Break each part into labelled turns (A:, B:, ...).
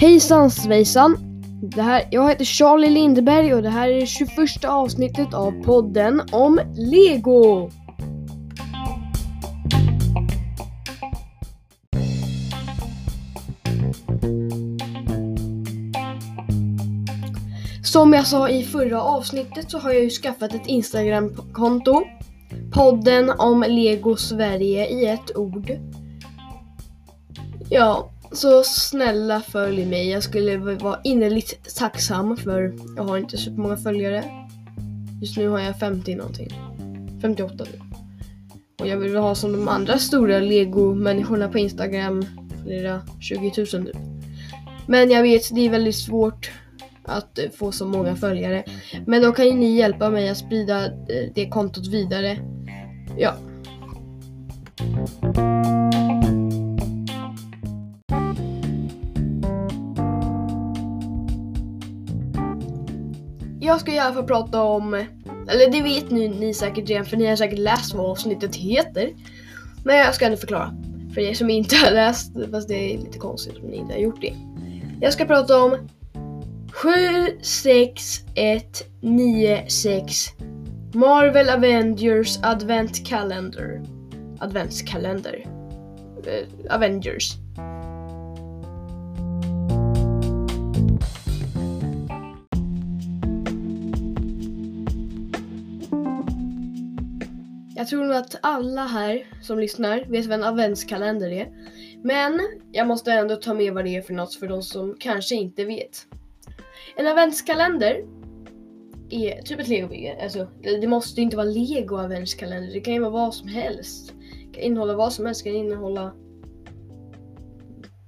A: Hejsan svejsan! Det här, jag heter Charlie Lindberg och det här är det 21 avsnittet av podden om Lego! Som jag sa i förra avsnittet så har jag ju skaffat ett Instagram-konto. Podden om Lego Sverige i ett ord. Ja, så snälla följ mig. Jag skulle vara innerligt tacksam för jag har inte supermånga följare. Just nu har jag 50 någonting. 58 nu. Och jag vill ha som de andra stora lego-människorna på Instagram. Flera 20 000 typ. Men jag vet, det är väldigt svårt att eh, få så många följare. Men då kan ju ni hjälpa mig att sprida eh, det kontot vidare. Ja. jag ska i alla fall prata om, eller det vet ni, ni säkert redan för ni har säkert läst vad avsnittet heter. Men jag ska ändå förklara för er som inte har läst, fast det är lite konstigt om ni inte har gjort det. Jag ska prata om 76196 Marvel Avengers Advent Calendar. Adventskalender. Uh, eh, Avengers. Jag tror nog att alla här som lyssnar vet vad en adventskalender är. Men jag måste ändå ta med vad det är för något för de som kanske inte vet. En adventskalender är typ ett legobygge. Alltså, det måste inte vara lego adventskalender. Det kan ju vara vad som helst. Det kan innehålla vad som helst. Det kan innehålla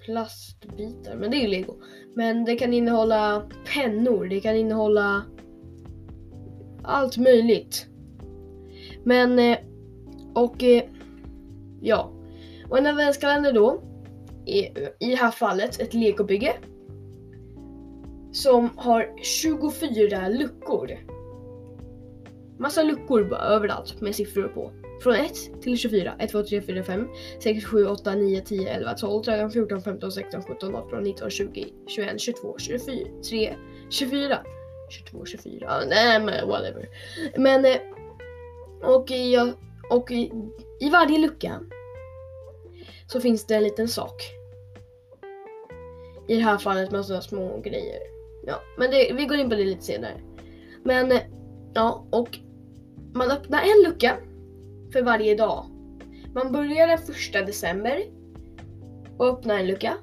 A: plastbitar. Men det är ju lego. Men det kan innehålla pennor. Det kan innehålla allt möjligt. Men, eh, och eh, ja. Och en adventskalender då, i, i det här fallet ett legobygge. Som har 24 luckor. Massa luckor bara överallt med siffror på. Från 1 till 24. 1, 2, 3, 4, 5, 6, 7, 8, 9, 10, 11, 12, 13, 14, 15, 16, 17, 18, 19, 20, 21, 22, 24, 23, 24, 22, 24. Nej men whatever. Men eh, och i, och i, i varje lucka så finns det en liten sak. I det här fallet massa små grejer. Ja, men det, vi går in på det lite senare. Men ja, och man öppnar en lucka för varje dag. Man börjar den första december och öppnar en lucka.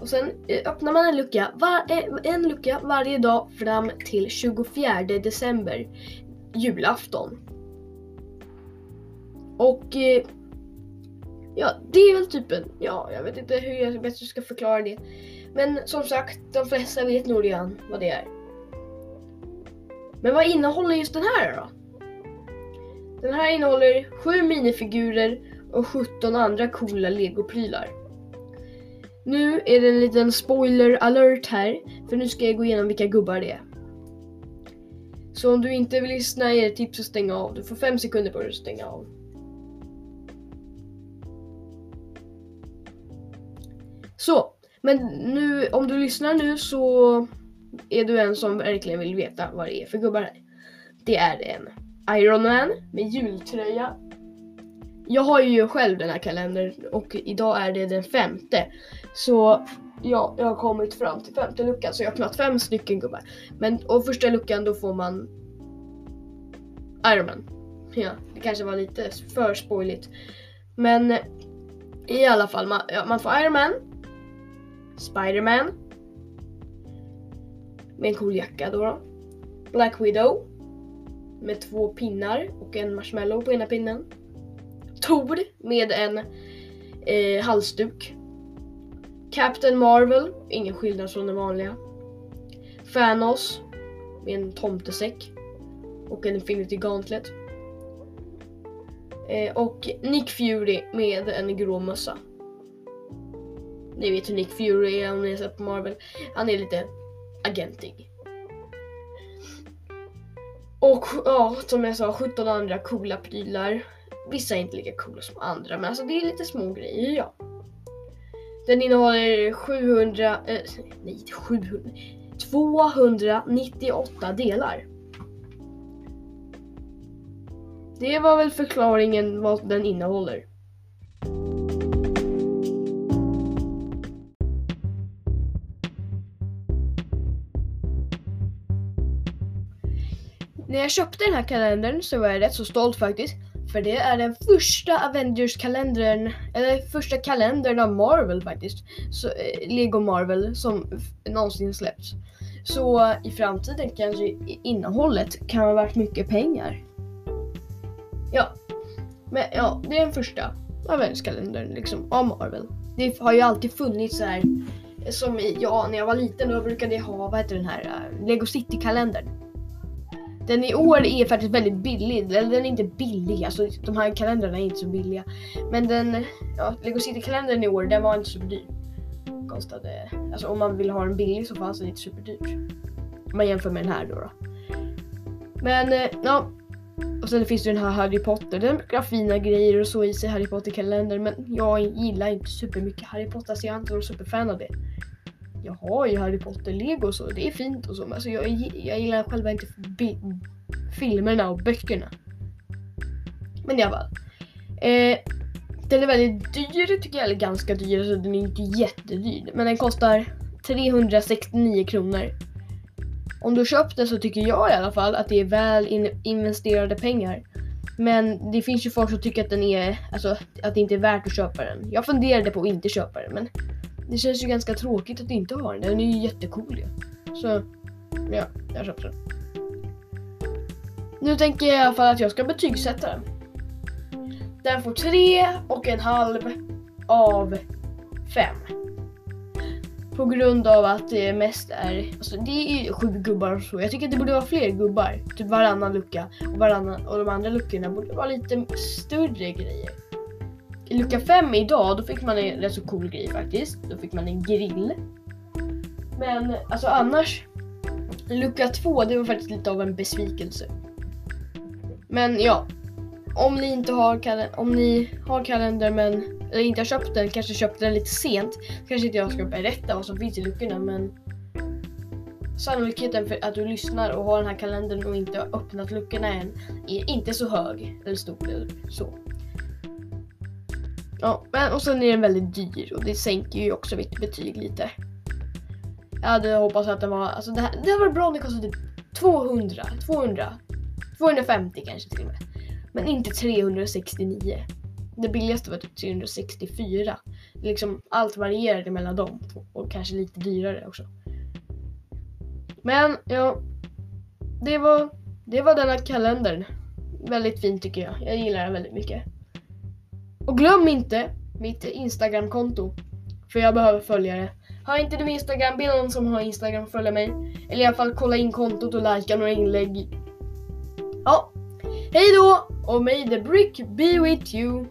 A: Och sen eh, öppnar man en lucka, var, eh, en lucka varje dag fram till 24 december, julafton. Och eh, ja, det är väl typen. Ja, jag vet inte hur jag bäst ska förklara det. Men som sagt, de flesta vet nog redan vad det är. Men vad innehåller just den här då? Den här innehåller sju minifigurer och 17 andra coola legoprylar. Nu är det en liten spoiler alert här, för nu ska jag gå igenom vilka gubbar det är. Så om du inte vill lyssna är det tips att stänga av. Du får fem sekunder på dig att stänga av. Så, men nu om du lyssnar nu så är du en som verkligen vill veta vad det är för gubbar här. Det är en Iron Man med jultröja. Jag har ju själv den här kalendern och idag är det den femte. Så ja, jag har kommit fram till femte luckan så jag har knappt fem stycken gubbar. Men och första luckan då får man Iron Man. Ja, det kanske var lite för spoiligt. Men i alla fall, man, ja, man får Iron Man Spiderman. Med en cool jacka då, då. Black Widow. Med två pinnar och en marshmallow på ena pinnen. Tor med en eh, halsduk. Captain Marvel, ingen skillnad från den vanliga. Thanos med en tomtesäck och en Infinity Gauntlet. Eh, och Nick Fury med en grå mössa. Ni vet hur Nick Fury är om ni har sett på Marvel. Han är lite agentig. Och ja, som jag sa, 17 andra coola prylar. Vissa är inte lika coola som andra, men alltså det är lite små grejer, ja. Den innehåller 700, eh, nej 700, 298 delar. Det var väl förklaringen vad den innehåller. När jag köpte den här kalendern så var jag rätt så stolt faktiskt. För det är den första Avengers-kalendern, eller första kalendern av Marvel faktiskt. Så, eh, Lego Marvel som någonsin släppts. Så i framtiden kanske innehållet kan ha varit mycket pengar. Ja, men ja, det är den första Avengers-kalendern liksom av Marvel. Det har ju alltid funnits så här som ja, när jag var liten då brukade jag ha, vad heter den här, eh, Lego City-kalendern. Den i år är faktiskt väldigt billig. Eller den är inte billig, alltså de här kalendrarna är inte så billiga. Men den, ja, Lego City-kalendern i år, den var inte så dyr. Kostade, alltså om man vill ha en billig så fanns den inte superdyr. Om man jämför med den här då. då. Men eh, ja. Och sen finns det den här Harry Potter. Den brukar ha fina grejer och så i sig Harry Potter-kalendern. Men jag gillar inte supermycket Harry Potter så jag är inte någon superfan av det jag har ju Harry Potter-lego och så det är fint och så men alltså jag, jag gillar själva inte filmerna och böckerna. Men jag bara... Eh, den är väldigt dyr tycker jag, eller ganska dyr, så alltså, den är inte jättedyr. Men den kostar 369 kronor. Om du köpt den så tycker jag i alla fall att det är väl in investerade pengar. Men det finns ju folk som tycker att den är, alltså att det inte är värt att köpa den. Jag funderade på att inte köpa den men det känns ju ganska tråkigt att inte ha den. Den är ju jättecool ju. Så ja, jag köpte den. Nu tänker jag i alla fall att jag ska betygsätta den. Den får tre och en halv av fem. På grund av att det mest är, alltså det är ju sju gubbar och så. Jag tycker att det borde vara fler gubbar. Typ varannan lucka. Och, varannan, och de andra luckorna borde vara lite större grejer lucka 5 idag, då fick man en rätt så cool grej faktiskt. Då fick man en grill. Men alltså annars, lucka 2 det var faktiskt lite av en besvikelse. Men ja, om ni inte har, kalend om ni har kalender men eller inte har köpt den, kanske köpte den lite sent. Kanske inte jag ska berätta vad som finns i luckorna men sannolikheten för att du lyssnar och har den här kalendern och inte har öppnat luckorna än är inte så hög eller stor. Eller så. Ja, men, och sen är den väldigt dyr och det sänker ju också mitt betyg lite. Jag hade hoppats att den var, alltså det, här, det hade varit bra om den kostade typ 200, 200, 250 kanske till och med. Men inte 369. Det billigaste var typ 364. Liksom allt varierade mellan dem och kanske lite dyrare också. Men ja, det var, det var denna kalendern. Väldigt fin tycker jag. Jag gillar den väldigt mycket. Och glöm inte mitt Instagramkonto. För jag behöver följare. Har inte du Instagram, be någon som har Instagram följa mig. Eller i alla fall kolla in kontot och likea några inlägg. Ja, hej då och may the brick be with you.